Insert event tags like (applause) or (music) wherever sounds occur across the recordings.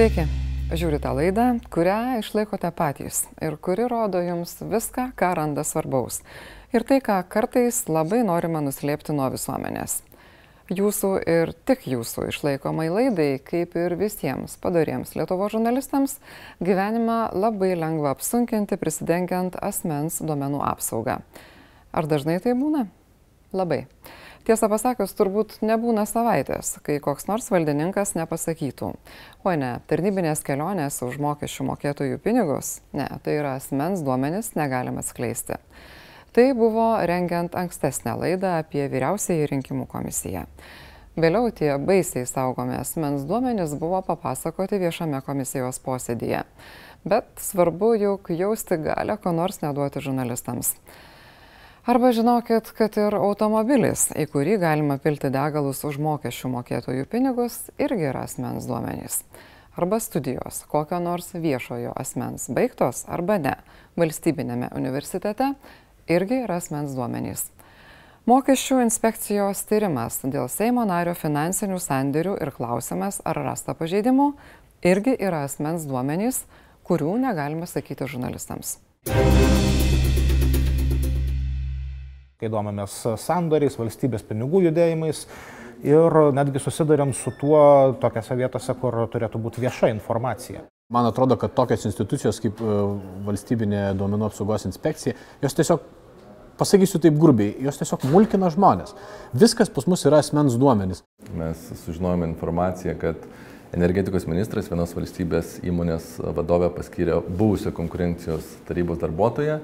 Sveiki, žiūrite laidą, kurią išlaikote patys ir kuri rodo jums viską, ką randa svarbaus. Ir tai, ką kartais labai norima nuslėpti nuo visuomenės. Jūsų ir tik jūsų išlaikomai laidai, kaip ir visiems padariems Lietuvo žurnalistams, gyvenimą labai lengva apsunkinti prisidengiant asmens duomenų apsaugą. Ar dažnai tai būna? Labai. Tiesą pasakius, turbūt nebūna savaitės, kai koks nors valdininkas nepasakytų, oi ne, tarnybinės kelionės už mokesčių mokėtojų pinigus, ne, tai yra asmens duomenis negalima skleisti. Tai buvo rengiant ankstesnę laidą apie vyriausiąjį rinkimų komisiją. Vėliau tie baisiai saugomi asmens duomenys buvo papasakoti viešame komisijos posėdėje. Bet svarbu juk jausti galę, ko nors neduoti žurnalistams. Arba žinokit, kad ir automobilis, į kurį galima pilti degalus už mokesčių mokėtojų pinigus, irgi yra asmens duomenys. Arba studijos kokio nors viešojo asmens baigtos arba ne valstybinėme universitete irgi yra asmens duomenys. Mokesčių inspekcijos tyrimas dėl Seimo nario finansinių sandėrių ir klausimas, ar rasta pažeidimų, irgi yra asmens duomenys, kurių negalima sakyti žurnalistams kai domamės sandoriais, valstybės pinigų judėjimais ir netgi susidurėm su tuo tokiose vietose, kur turėtų būti vieša informacija. Man atrodo, kad tokios institucijos kaip e, valstybinė duomenų apsaugos inspekcija, jos tiesiog, pasakysiu taip grubiai, jos tiesiog mulkina žmonės. Viskas pas mus yra asmens duomenys. Mes sužinojome informaciją, kad energetikos ministras vienos valstybės įmonės vadovę paskyrė buvusią konkurencijos tarybos darbuotoją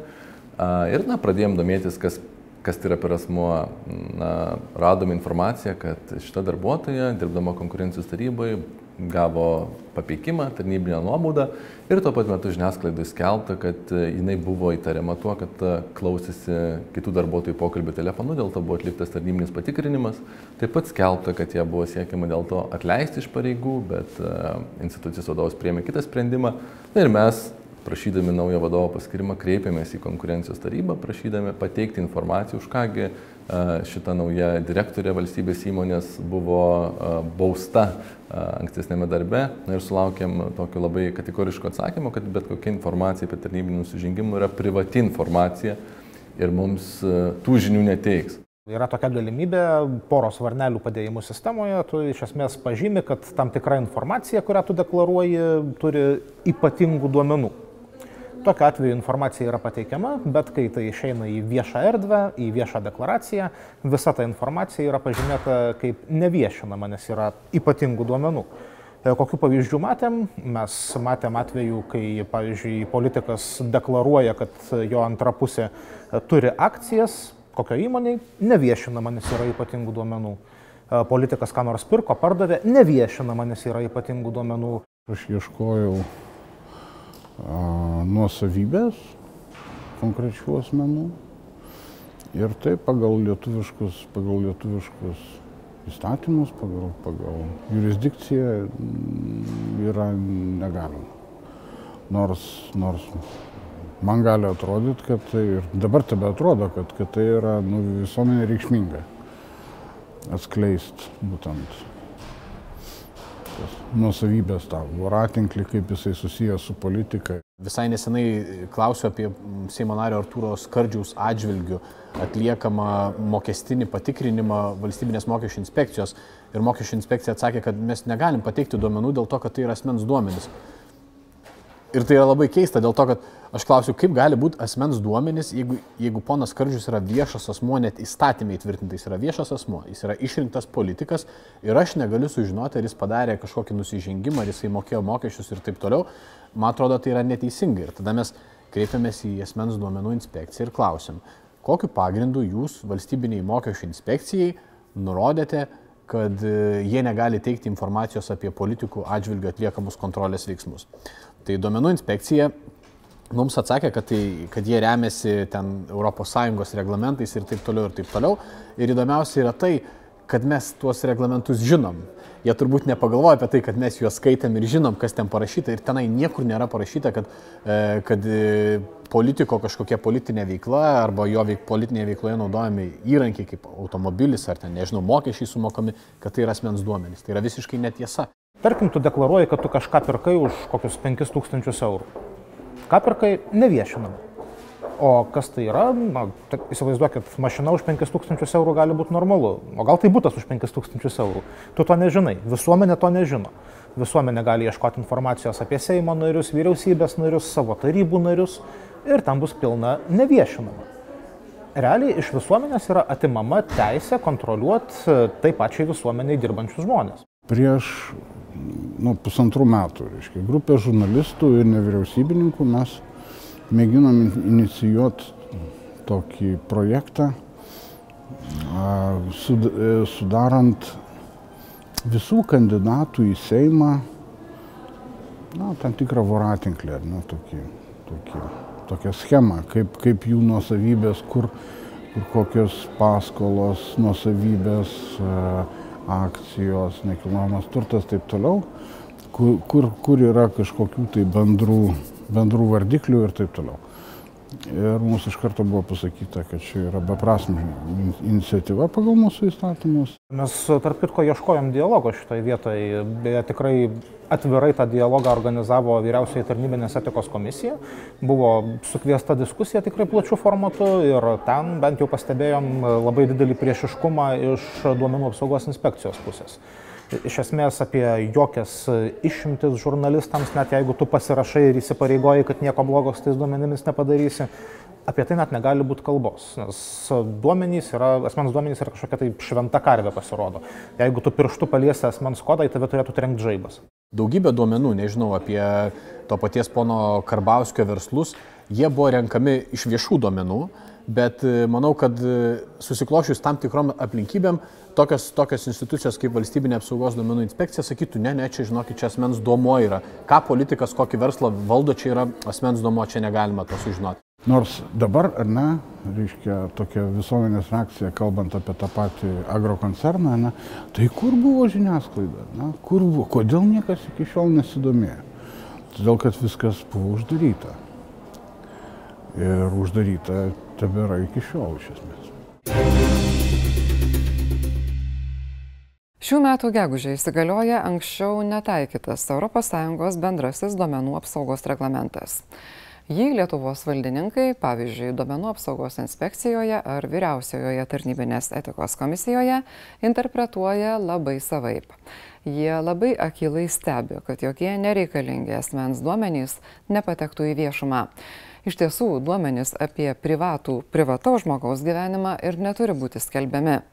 ir na, pradėjom domėtis, kas kas tai yra per asmuo, na, radome informaciją, kad šita darbuotoja, dirbdama konkurencijos tarybai, gavo papeikimą, tarnybinę nuobaudą ir tuo pat metu žiniasklaidai skelbta, kad jinai buvo įtariama tuo, kad klausėsi kitų darbuotojų pokalbių telefonu, dėl to buvo atliktas tarnybinis patikrinimas. Taip pat skelbta, kad ją buvo siekiama dėl to atleisti iš pareigų, bet institucijos vadovas priemė kitą sprendimą. Na ir mes prašydami naujo vadovo paskirimą, kreipėmės į konkurencijos tarybą, prašydami pateikti informaciją, už kągi šita nauja direktorė valstybės įmonės buvo bausta ankstesnėme darbe ir sulaukėm tokio labai kategoriško atsakymo, kad bet kokia informacija apie tarnybinį nusižengimą yra privati informacija ir mums tų žinių neteiks. Yra tokia galimybė poros varnelių padėjimų sistemoje, tu iš esmės pažymi, kad tam tikra informacija, kurią tu deklaruoji, turi ypatingų duomenų. Tokiu atveju informacija yra pateikiama, bet kai tai išeina į viešą erdvę, į viešą deklaraciją, visa ta informacija yra pažymėta kaip neviešinama, nes yra ypatingų duomenų. E, kokiu pavyzdžių matėm? Mes matėm atveju, kai, pavyzdžiui, politikas deklaruoja, kad jo antra pusė e, turi akcijas, kokio įmoniai, neviešinama, nes yra ypatingų duomenų. E, politikas ką nors pirko, pardavė, neviešinama, nes yra ypatingų duomenų. Aš ieškojau nuosavybės konkrečių asmenų. Ir tai pagal lietuviškus, pagal lietuviškus įstatymus, pagal, pagal jurisdikciją mm, yra negalima. Nors, nors man gali atrodyti, kad tai ir dabar tebe atrodo, kad, kad tai yra nu, visuomenė reikšminga atskleisti būtent nuosavybės tą voratinklį, kaip jisai susijęs su politika. Visai nesenai klausiu apie Seimo nario Artūro Skardžiaus atžvilgių atliekamą mokestinį patikrinimą valstybinės mokesčių inspekcijos. Ir mokesčių inspekcija atsakė, kad mes negalim pateikti duomenų dėl to, kad tai yra asmens duomenys. Ir tai yra labai keista dėl to, kad aš klausiu, kaip gali būti asmens duomenys, jeigu, jeigu ponas Kardžius yra viešas asmuo, net įstatymai tvirtintais yra viešas asmuo, jis yra išrinktas politikas ir aš negaliu sužinoti, ar jis padarė kažkokį nusižengimą, ar jisai mokėjo mokesčius ir taip toliau. Man atrodo, tai yra neteisinga. Ir tada mes kreipiamės į asmens duomenų inspekciją ir klausim, kokiu pagrindu jūs valstybiniai mokesčių inspekcijai nurodėte, kad e, jie negali teikti informacijos apie politikų atžvilgių atliekamus kontrolės veiksmus. Tai duomenų inspekcija mums atsakė, kad, tai, kad jie remiasi ten ES reglamentais ir taip toliau ir taip toliau. Ir įdomiausia yra tai, kad mes tuos reglamentus žinom. Jie turbūt nepagalvoja apie tai, kad mes juos skaitėm ir žinom, kas ten parašyta. Ir tenai niekur nėra parašyta, kad, e, kad e, politiko kažkokia politinė veikla arba jo veik, politinėje veikloje naudojami įrankiai kaip automobilis ar ten, nežinau, mokesčiai sumokami, kad tai yra asmens duomenys. Tai yra visiškai netiesa. Tarkim, tu deklaruoji, kad tu kažką pirkai už kokius 5000 eurų. Ką pirkai, neviešinama. O kas tai yra, na, tai įsivaizduokit, mašina už 5000 eurų gali būti normalu, o gal tai būtas už 5000 eurų. Tu to nežinai, visuomenė to nežino. Visuomenė gali ieškoti informacijos apie Seimo narius, vyriausybės narius, savo tarybų narius ir tam bus pilna neviešinama. Realiai iš visuomenės yra atimama teisė kontroliuoti taip pačiai visuomeniai dirbančius žmonės. Prieš nu, pusantrų metų, reiškia, grupė žurnalistų ir nevyriausybininkų mes mėginom inicijuoti tokį projektą, sudarant visų kandidatų į Seimą na, tam tikrą voratinklį, nu, tokį, tokį, tokią schemą, kaip, kaip jų nuosavybės, kur, kur kokios paskolos, nuosavybės, akcijos, nekilnojamas turtas, taip toliau, kur, kur, kur yra kažkokių tai bendrų bendrų vardiklių ir taip toliau. Ir mums iš karto buvo pasakyta, kad čia yra beprasmi iniciatyva pagal mūsų įstatymus. Mes tarp kitko ieškojom dialogo šitoje vietoje, beje tikrai atvirai tą dialogą organizavo vyriausioji tarnybinės etikos komisija, buvo sukviesta diskusija tikrai plačių formatų ir ten bent jau pastebėjom labai didelį priešiškumą iš duomenų apsaugos inspekcijos pusės iš esmės apie jokias išimtis žurnalistams, net jeigu tu pasirašai ir įsipareigoji, kad nieko blogo su tais duomenimis nepadarysi, apie tai net negali būti kalbos, nes duomenys yra, asmens duomenys yra kažkokia tai šventa karvė pasirodo. Jeigu tu pirštu paliesi asmens kodą, į tave turėtų trenkti žaibas. Daugybė duomenų, nežinau, apie to paties pono Karbauskio verslus, jie buvo renkami iš viešų duomenų, bet e, manau, kad e, susiklošius tam tikrom aplinkybėm, tokios, tokios institucijos kaip valstybinė apsaugos duomenų inspekcija sakytų, ne, ne, čia žinokit, čia asmens duomo yra. Ką politikas, kokį verslą valdo, čia yra asmens duomo, čia negalima to sužinoti. Nors dabar, ar ne, reiškia tokia visuomenės reakcija, kalbant apie tą patį agrokoncerną, ne, tai kur buvo žiniasklaida, ne, kur buvo, kodėl niekas iki šiol nesidomėjo. Todėl, kad viskas buvo uždaryta. Ir uždaryta tebėra iki šiol iš esmės. Šių metų gegužė įsigalioja anksčiau netaikytas ES bendrasis duomenų apsaugos reglamentas. Jį Lietuvos valdininkai, pavyzdžiui, duomenų apsaugos inspekcijoje ar vyriausiojoje tarnybinės etikos komisijoje, interpretuoja labai savaip. Jie labai akilai stebi, kad jokie nereikalingi asmens duomenys nepatektų į viešumą. Iš tiesų, duomenys apie privatų, privataus žmogaus gyvenimą ir neturi būti skelbiami.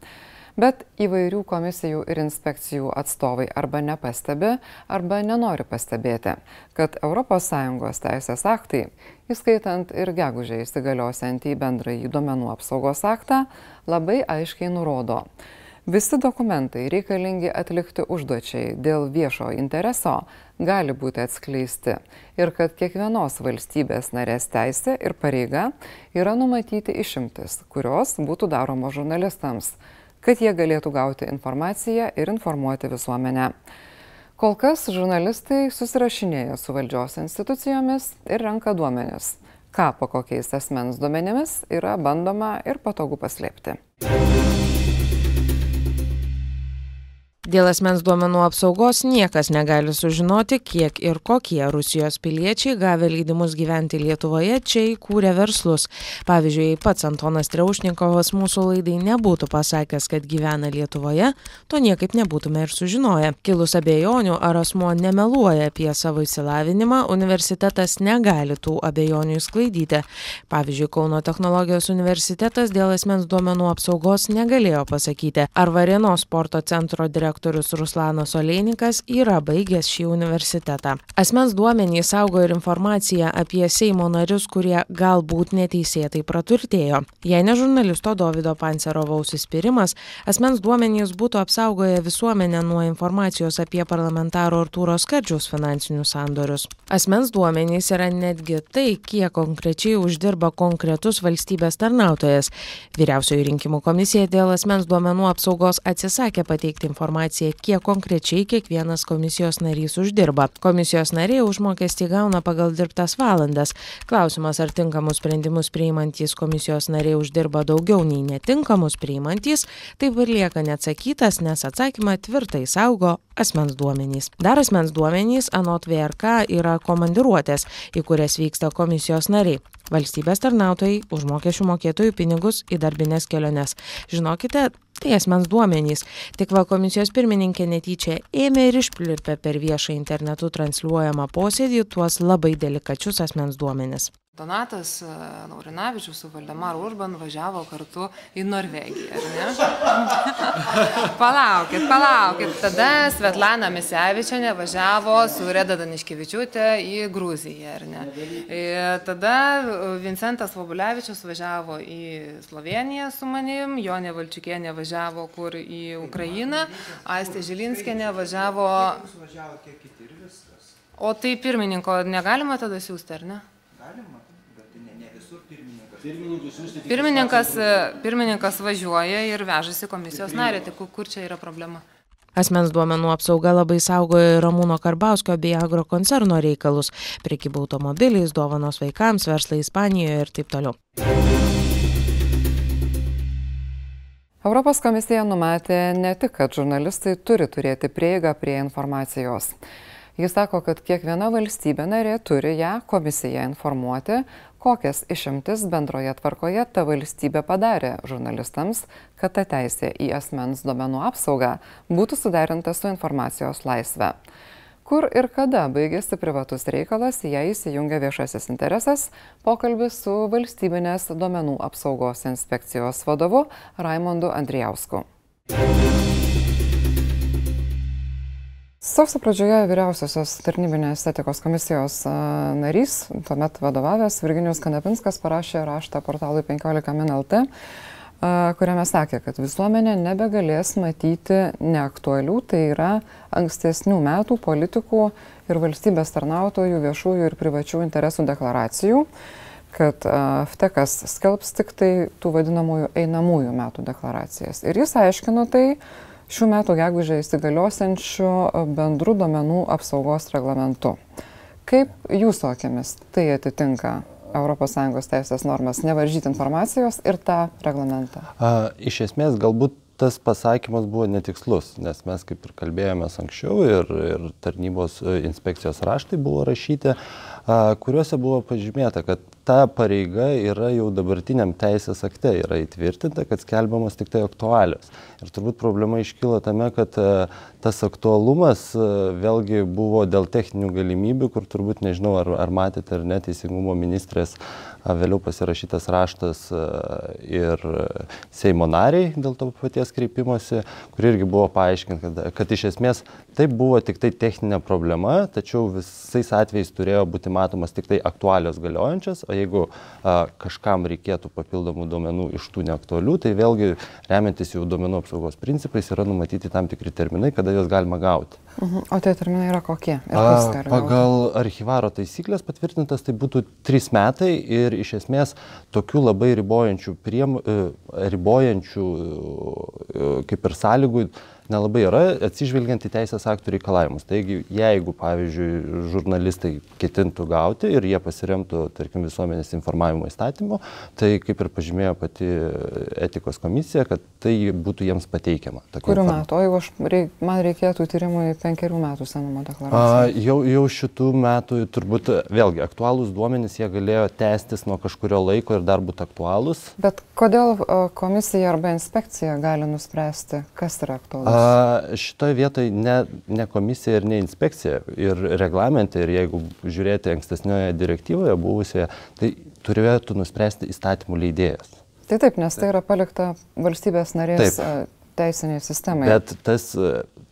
Bet įvairių komisijų ir inspekcijų atstovai arba nepastebi, arba nenori pastebėti, kad ES teisės aktai, įskaitant ir gegužę įsigaliosiantį bendrąjį duomenų apsaugos aktą, labai aiškiai nurodo, Visi dokumentai reikalingi atlikti užduočiai dėl viešo intereso gali būti atskleisti ir kad kiekvienos valstybės narės teisė ir pareiga yra numatyti išimtis, kurios būtų daromos žurnalistams, kad jie galėtų gauti informaciją ir informuoti visuomenę. Kol kas žurnalistai susirašinėja su valdžios institucijomis ir renka duomenis, ką po kokiais asmens duomenimis yra bandoma ir patogu paslėpti. Dėl asmens duomenų apsaugos niekas negali sužinoti, kiek ir kokie Rusijos piliečiai gavę leidimus gyventi Lietuvoje čia įkūrė verslus. Pavyzdžiui, jei pats Antonas Treušnikovas mūsų laidai nebūtų pasakęs, kad gyvena Lietuvoje, to niekaip nebūtume ir sužinoję. Kilus abejonių, ar asmuo nemeluoja apie savo įsilavinimą, universitetas negali tų abejonių išsklaidyti. Pavyzdžiui, Kauno technologijos universitetas dėl asmens duomenų apsaugos negalėjo pasakyti, ar Varėnos sporto centro direktorius direktorius Ruslanas Oleinikas yra baigęs šį universitetą. Asmens duomenys saugo ir informaciją apie Seimo narius, kurie galbūt neteisėtai praturtėjo. Jei ne žurnalisto Davido Pancerovo užsispyrimas, asmens duomenys būtų apsaugoję visuomenę nuo informacijos apie parlamentaro Artūro Skardžiaus finansinius sandorius. Asmens duomenys yra netgi tai, kiek konkrečiai uždirba konkretus valstybės tarnautojas. Vyriausioji rinkimų komisija dėl asmens duomenų apsaugos atsisakė pateikti informaciją informaciją, kiek konkrečiai kiekvienas komisijos narys uždirba. Komisijos nariai užmokestį gauna pagal dirbtas valandas. Klausimas, ar tinkamus sprendimus priimantys komisijos nariai uždirba daugiau nei netinkamus priimantys, taip ir lieka neatsakytas, nes atsakymą tvirtai saugo asmens duomenys. Dar asmens duomenys, anot VRK, yra komandiruotės, į kurias vyksta komisijos nariai valstybės tarnautojai už mokesčių mokėtojų pinigus į darbines keliones žinokite tai asmens duomenys. Tik va komisijos pirmininkė netyčia ėmė ir išplėtė per viešą internetu transliuojamą posėdį tuos labai delikačius asmens duomenis Donatas e, Laurinavičius su Valdemaru Urban važiavo kartu į Norvegiją, (laughs) palaukit, palaukit. Tada Svetlana Misevičianė važiavo su Reda Daniškevičiūtė į Gruziją, e, tada Vincentas Vobulevičius važiavo į Sloveniją su manim, Jonė Valčiukienė važiavo kur į Ukrainą, Aistė Žilinskienė važiavo... O tai pirmininko negalima tada siūsti, ar ne? Galima. Pirmininkas, pirmininkas važiuoja ir vežasi komisijos narį, tai kur čia yra problema? Asmens duomenų apsauga labai saugojo Ramūno Karbauskio bei agrokoncerno reikalus - prekyba automobiliais, dovanos vaikams, verslai Ispanijoje ir taip toliau. Europos komisija numatė ne tik, kad žurnalistai turi turėti prieigą prie informacijos. Jis sako, kad kiekviena valstybė narė turi ją komisiją informuoti, kokias išimtis bendroje tvarkoje ta valstybė padarė žurnalistams, kad ta teisė į asmens duomenų apsaugą būtų suderinta su informacijos laisve. Kur ir kada baigėsi privatus reikalas, jei įsijungia viešasis interesas, pokalbis su valstybinės duomenų apsaugos inspekcijos vadovu Raimondu Andrijausku. Sausio pradžioje vyriausiosios tarnybinės etikos komisijos narys, tuomet vadovavęs Virginijus Kanapinskas, parašė raštą portalui 15 min LT, kuriame sakė, kad visuomenė nebegalės matyti neaktualių, tai yra ankstesnių metų politikų ir valstybės tarnautojų viešųjų ir privačių interesų deklaracijų kad FTEKas skelbs tik tai tų vadinamųjų einamųjų metų deklaracijas. Ir jis aiškino tai, šių metų gegužę įsigaliosiančiu bendrų duomenų apsaugos reglamentu. Kaip jūsų akimis tai atitinka ES teisės normas nevaržyti informacijos ir tą reglamentą? A, iš esmės, galbūt tas pasakymas buvo netikslus, nes mes kaip ir kalbėjomės anksčiau ir, ir tarnybos e, inspekcijos raštai buvo rašyti, a, kuriuose buvo pažymėta, kad ta pareiga yra jau dabartiniam teisės akte, yra įtvirtinta, kad skelbiamas tik tai aktualios. Ir turbūt problema iškyla tame, kad tas aktualumas e, vėlgi buvo dėl techninių galimybių, kur turbūt nežinau, ar, ar matėte ar ne teisingumo ministrės vėliau pasirašytas raštas ir Seimo nariai dėl to paties kreipimosi, kur irgi buvo paaiškinta, kad, kad iš esmės tai buvo tik tai techninė problema, tačiau visais atvejais turėjo būti matomas tik tai aktualios galiojančios, o jeigu a, kažkam reikėtų papildomų duomenų iš tų neaktualių, tai vėlgi remiantis jau duomenų apsaugos principais yra numatyti tam tikri terminai, kada juos galima gauti. Mhm. O tie terminai yra kokie? A, pagal archyvaro taisyklės patvirtintas tai būtų trys metai ir iš esmės tokių labai ribojančių, priem, e, ribojančių e, kaip ir sąlygų nelabai yra, atsižvelgiant į teisės aktų reikalavimus. Taigi, jeigu, pavyzdžiui, žurnalistai ketintų gauti ir jie pasiremtų, tarkim, visuomenės informavimo įstatymu, tai kaip ir pažymėjo pati etikos komisija, kad tai būtų jiems pateikiama. Kurių metų? O jeigu aš, reik, man reikėtų tyrimui penkerių metų senumo deklaracijos? Jau, jau šitų metų turbūt vėlgi aktualūs duomenys jie galėjo tęstis nuo kažkurio laiko ir dar būti aktualūs. Bet kodėl komisija arba inspekcija gali nuspręsti, kas yra aktualus? A, šitoje vietoje ne, ne komisija ir ne inspekcija. Ir reglamentai, ir jeigu žiūrėti ankstesnioje direktyvoje buvusioje, tai turėtų nuspręsti įstatymų leidėjas. Tai taip, nes tai yra palikta valstybės narės taip. teisiniai sistemai. Bet tas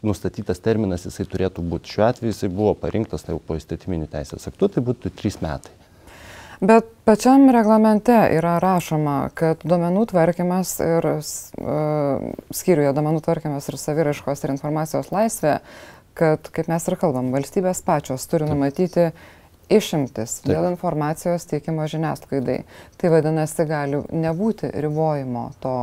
nustatytas terminas jisai turėtų būti. Šiuo atveju jisai buvo parinktas tai jau po įstatyminių teisės aktų, tai būtų trys metai. Bet pačiam reglamente yra rašoma, kad duomenų tvarkymas ir uh, skyriuje duomenų tvarkymas ir saviraiškos ir informacijos laisvė, kad, kaip mes ir kalbam, valstybės pačios turi numatyti išimtis dėl informacijos teikimo žiniasklaidai. Tai vadinasi, gali nebūti ribojimo to,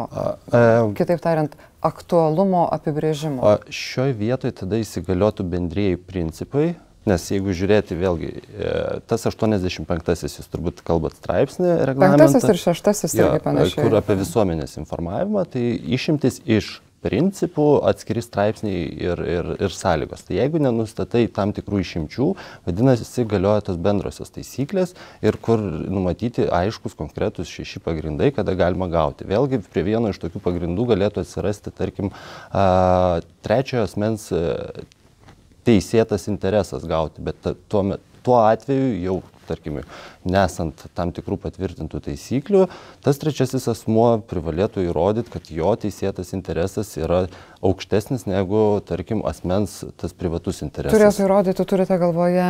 E, kitaip tariant, aktualumo apibrėžimo. Šioje vietoje tada įsigaliotų bendrėjai principai, nes jeigu žiūrėti vėlgi, e, tas 85-asis, jūs turbūt kalbat straipsnį reglamentą. Penktasis ir šeštasis Jo, irgi panašiai. Kur apie visuomenės informavimą, tai išimtis iš principų atskiri straipsniai ir, ir, ir sąlygos. Tai jeigu nenustatai tam tikrų išimčių, vadinasi, galioja tos bendrosios taisyklės ir kur numatyti aiškus konkretus šeši pagrindai, kada galima gauti. Vėlgi prie vieno iš tokių pagrindų galėtų atsirasti, tarkim, a, trečiojo asmens teisėtas interesas gauti, bet tuo, tuo atveju jau, tarkim, nesant tam tikrų patvirtintų taisyklių, tas trečiasis asmuo privalėtų įrodyti, kad jo teisėtas interesas yra aukštesnis negu, tarkim, asmens tas privatus interesas. Turėtų įrodyti, turite galvoje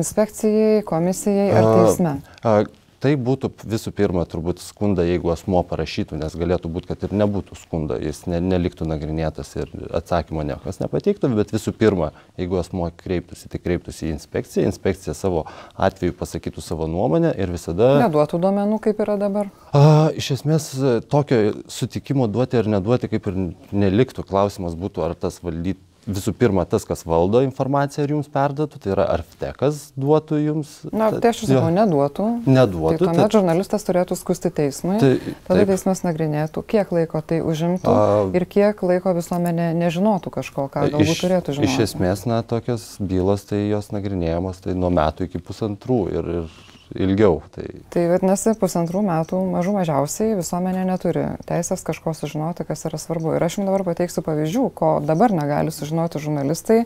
inspekcijai, komisijai ar teisme. A, Tai būtų visų pirma turbūt skunda, jeigu asmo parašytų, nes galėtų būti, kad ir nebūtų skunda, jis ne, neliktų nagrinėtas ir atsakymo niekas nepateiktų, bet visų pirma, jeigu asmo kreiptųsi, tai kreiptųsi į inspekciją, inspekcija savo atveju pasakytų savo nuomonę ir visada... Neduotų duomenų, kaip yra dabar. A, iš esmės tokio sutikimo duoti ar neduoti kaip ir neliktų. Klausimas būtų, ar tas valdyt, visų pirma tas, kas valdo informaciją, ar jums perduotų, tai yra ar FTEKas duotų jums. Na, tai aš ir sakau, neduotų. Neduotų. Tai tuomet žurnalistas turėtų skusti teismui, Tai- tada taip. teismas nagrinėtų, kiek laiko tai užimtų A- ir kiek laiko visuomenė nežinotų kažko, ką galbūt iš, turėtų žinoti. iš esmės, na, tokios bylos, tai jos nagrinėjamos tai nuo metų iki pusantrų ir, ir ilgiau. Tai, Tai vadinasi, pusantrų metų mažų mažiausiai visuomenė neturi teisės kažko sužinoti, kas yra svarbu. Ir aš jums dabar pateiksiu pavyzdžių, ko dabar negali sužinoti žurnalistai,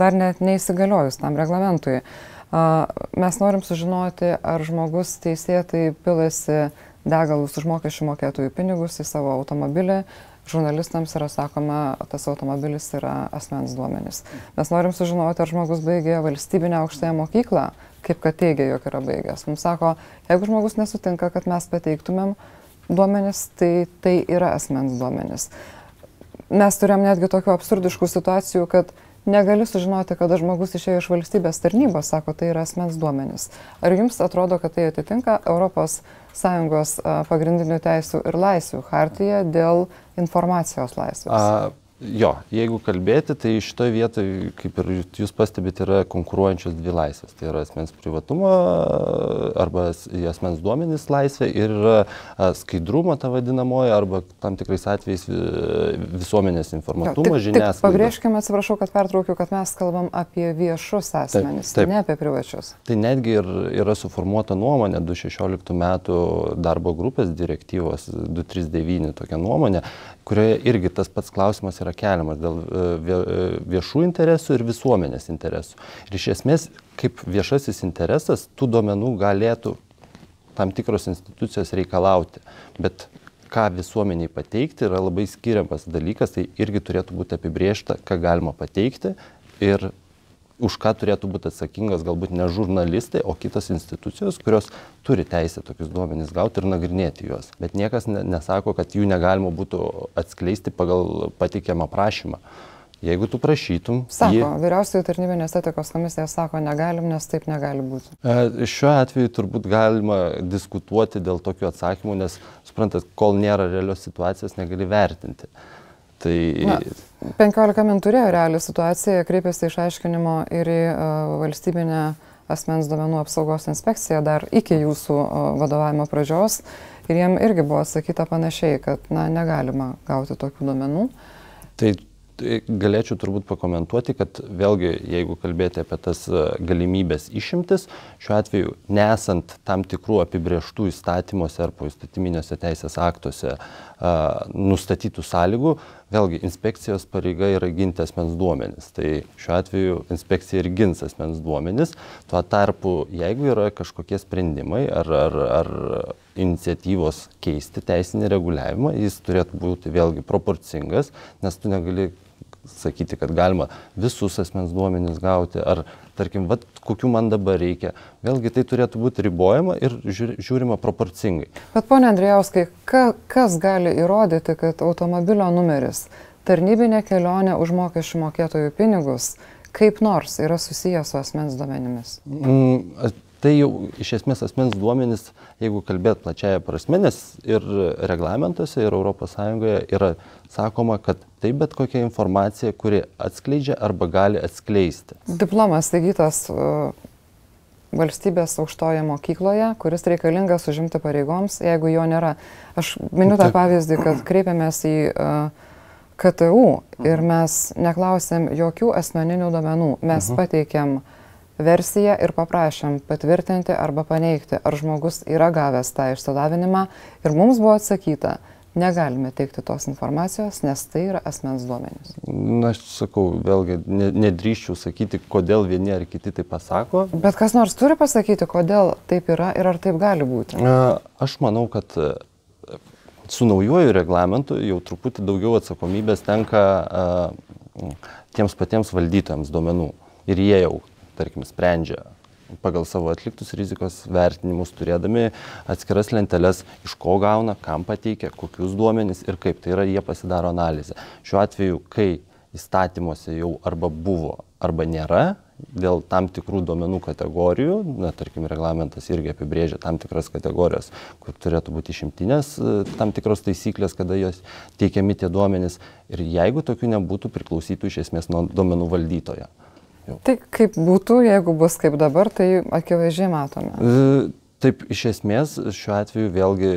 dar net neįsigaliojus tam reglamentui. Mes norim sužinoti, ar žmogus teisėtai pilasi degalus už mokesčių mokėtojų pinigus į savo automobilį. Žurnalistams yra sakoma, tas automobilis yra asmens duomenis. Mes norim sužinoti, ar žmogus baigė valstybinę aukštąją mokyklą, kaip kad teigia, jog yra baigęs. Mums sako, jeigu žmogus nesutinka, kad mes pateiktumėm duomenis, tai tai yra asmens duomenis. Mes turėjom netgi tokių absurdiškų situacijų, kad negali sužinoti, kada žmogus išėjo iš valstybės tarnybos, sako, tai yra asmens duomenis. Ar jums atrodo, kad tai atitinka ES pagrindinių teisų ir laisvių hartiją dėl informacijos laisvės? A, jo, jeigu kalbėti, tai šitoje vietoje, kaip ir jūs pastebite, yra konkuruojančios dvi laisvės. Tai yra asmens privatumo arba as- į asmens duomenys laisvė ir a, skaidrumo ta vadinamoji arba tam tikrais atvejais vi- visuomenės informatumo tik žiniasklaida. Pabrėžkime, atsiprašau, kad pertraukiu, kad mes kalbam apie viešus asmenys, taip. ne apie privačius. Tai netgi ir yra suformuota nuomonė 2016 metų darbo grupės direktyvos 239 tokia nuomonė, kurioje irgi tas pats klausimas yra keliamas dėl e, e, viešų interesų ir visuomenės interesų. Ir iš esmės, kaip viešasis interesas, tų duomenų galėtų tam tikros institucijos reikalauti. Bet ką visuomeniai pateikti yra labai skiriamas dalykas, tai irgi turėtų būti apibriešta, ką galima pateikti ir už ką turėtų būti atsakingas galbūt ne žurnalistai, o kitos institucijos, kurios turi teisę tokius duomenys gauti ir nagrinėti juos. Bet niekas ne, nesako, kad jų negalima būtų atskleisti pagal patikiamą prašymą. Jeigu tu prašytum, Sako, jį- vyriausioji tarnybinės etikos komisija sako, negalim, nes taip negali būti. E, Šiuo atveju turbūt galima diskutuoti dėl tokių atsakymų, nes, suprantat, kol nėra realios situacijos, negali vertinti. Tai Na, 15 min turėjo realią situaciją, kreipėsi išaiškinimo ir į uh, valstybinę asmens duomenų apsaugos inspekciją dar iki jūsų uh, vadovavimo pradžios. Ir jiem irgi buvo atsakyta panašiai, kad na, negalima gauti tokių duomenų. Tai tai galėčiau turbūt pakomentuoti, kad vėlgi, jeigu kalbėti apie tas e, galimybės išimtis, šiuo atveju nesant tam tikrų apibrieštų įstatymuose ar poįstatyminiuose teisės aktuose nustatytų sąlygų, vėlgi inspekcijos pareiga yra ginti asmens duomenis. Tai šiuo atveju inspekcija ir gins asmens duomenis. Tuo tarpu, jeigu yra kažkokie sprendimai ar, ar, ar iniciatyvos keisti teisinį reguliavimą, jis turėtų būti vėlgi proporcingas, nes tu negali sakyti, kad galima visus asmens duomenis gauti, ar tarkim, vat, kokių man dabar reikia. Vėlgi tai turėtų būti ribojama ir žiūri- žiūrima proporcingai. Bet pone Andrijauskai, ka, kas gali įrodyti, kad automobilio numeris, tarnybinė kelionė už mokesčių mokėtojų pinigus, kaip nors yra susijęs su asmens duomenimis? Mm, tai jau iš esmės asmens duomenys, jeigu kalbėt plačiaja prasme, nes ir reglamentuose, ir ES yra sakoma, kad tai bet kokia informacija, kuri atskleidžia arba gali atskleisti. Diplomas įgytas valstybės aukštoje mokykloje, kuris reikalingas užimti pareigoms, jeigu jo nėra. Aš miniu tą pavyzdį, kad kreipiamės į uh, KTU ir mes neklausėm jokių asmeninių domenų, mes pateikėm versiją ir paprašėm patvirtinti arba paneigti, ar žmogus yra gavęs tą išsilavinimą ir mums buvo atsakyta, negalime teikti tos informacijos, nes tai yra asmens duomenys. Na, aš sakau, vėlgi, ne, nedrįščiau sakyti, kodėl vieni ar kiti tai pasako. Bet kas nors turi pasakyti, kodėl taip yra ir ar taip gali būti? Aš manau, kad e, su naujoju reglamentu jau truputį daugiau atsakomybės tenka tiems patiems valdytojams duomenų. Ir jie jau, tarkim, sprendžia, pagal savo atliktus rizikos vertinimus, turėdami atskiras lenteles, iš ko gauna, kam pateikia, kokius duomenys ir kaip. Tai yra, jie pasidaro analizę. Šiuo atveju, kai įstatymuose jau arba buvo, arba nėra, dėl tam tikrų duomenų kategorijų, na, tarkim, reglamentas irgi apibrėžia tam tikras kategorijas, kur turėtų būti išimtinės tam tikros taisyklės, kada jos teikiami tie duomenys. Ir jeigu tokių nebūtų, priklausytų iš esmės nuo duomenų valdytojo. Jau. Tai kaip būtų, jeigu bus kaip dabar, tai akivaizdžiai matome. E, taip, iš esmės šiuo atveju vėlgi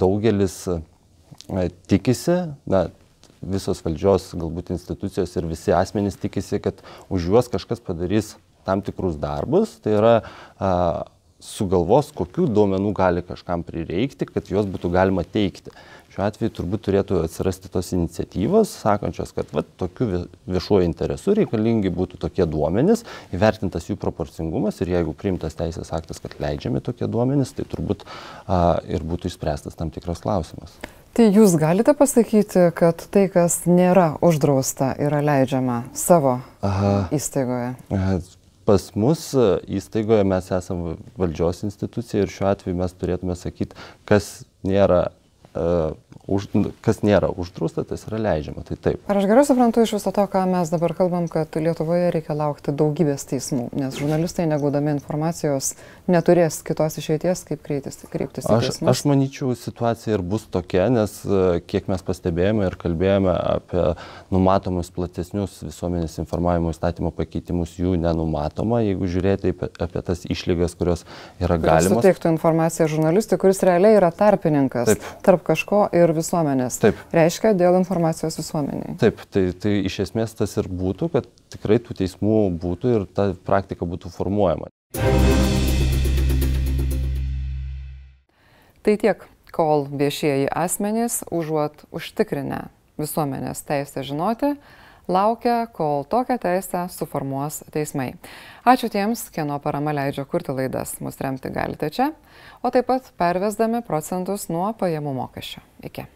daugelis e, tikisi, na, visos valdžios galbūt institucijos ir visi asmenys tikisi, kad už juos kažkas padarys tam tikrus darbus, tai yra a, sugalvos, kokių duomenų gali kažkam prireikti, kad juos būtų galima teikti. Šiuo atveju turbūt turėtų atsirasti tos iniciatyvos, sakančios, kad va, tokiu viešuoju interesu reikalingi būtų tokie duomenys, įvertintas jų proporcingumas ir jeigu priimtas teisės aktas, kad leidžiami tokie duomenys, tai turbūt a, ir būtų išspręstas tam tikras klausimas. Tai jūs galite pasakyti, kad tai, kas nėra uždrausta, yra leidžiama savo Aha. įstaigoje? Aha pas mus e, įstaigoje mes esame valdžios institucija ir šiuo atveju mes turėtume sakyti, kas nėra uh, už, kas nėra uždrausta, tas yra leidžiama. Tai taip. Ar aš gerai suprantu iš viso to, ką mes dabar kalbam, kad Lietuvoje reikia laukti daugybės teismų, nes žurnalistai, negaudami informacijos, neturės kitos išeities, kaip kreiptis, kreiptis į teismus? Aš, aš manyčiau, situacija ir bus tokia, nes e, kiek mes pastebėjome ir kalbėjome apie numatomus platesnius visuomenės informavimo įstatymo pakeitimus, jų nenumatoma, jeigu žiūrėti apie, apie tas išlygas, kurios yra galimos. Suteiktų informaciją žurnalistui, kuris realiai yra tarpininkas Taip. tarp kažko ir visuomenės. Taip. Reiškia dėl informacijos visuomeniai. Taip, tai, tai iš esmės tas ir būtų, kad tikrai tų teismų būtų ir ta praktika būtų formuojama. Tai tiek, kol viešieji asmenys užuot užtikrinę visuomenės teisę žinoti, laukia, kol tokią teisę suformuos teismai. Ačiū tiems, kieno parama leidžia kurti laidas. Mus remti galite čia o taip pat pervesdami procentus nuo pajamų mokesčio. Iki.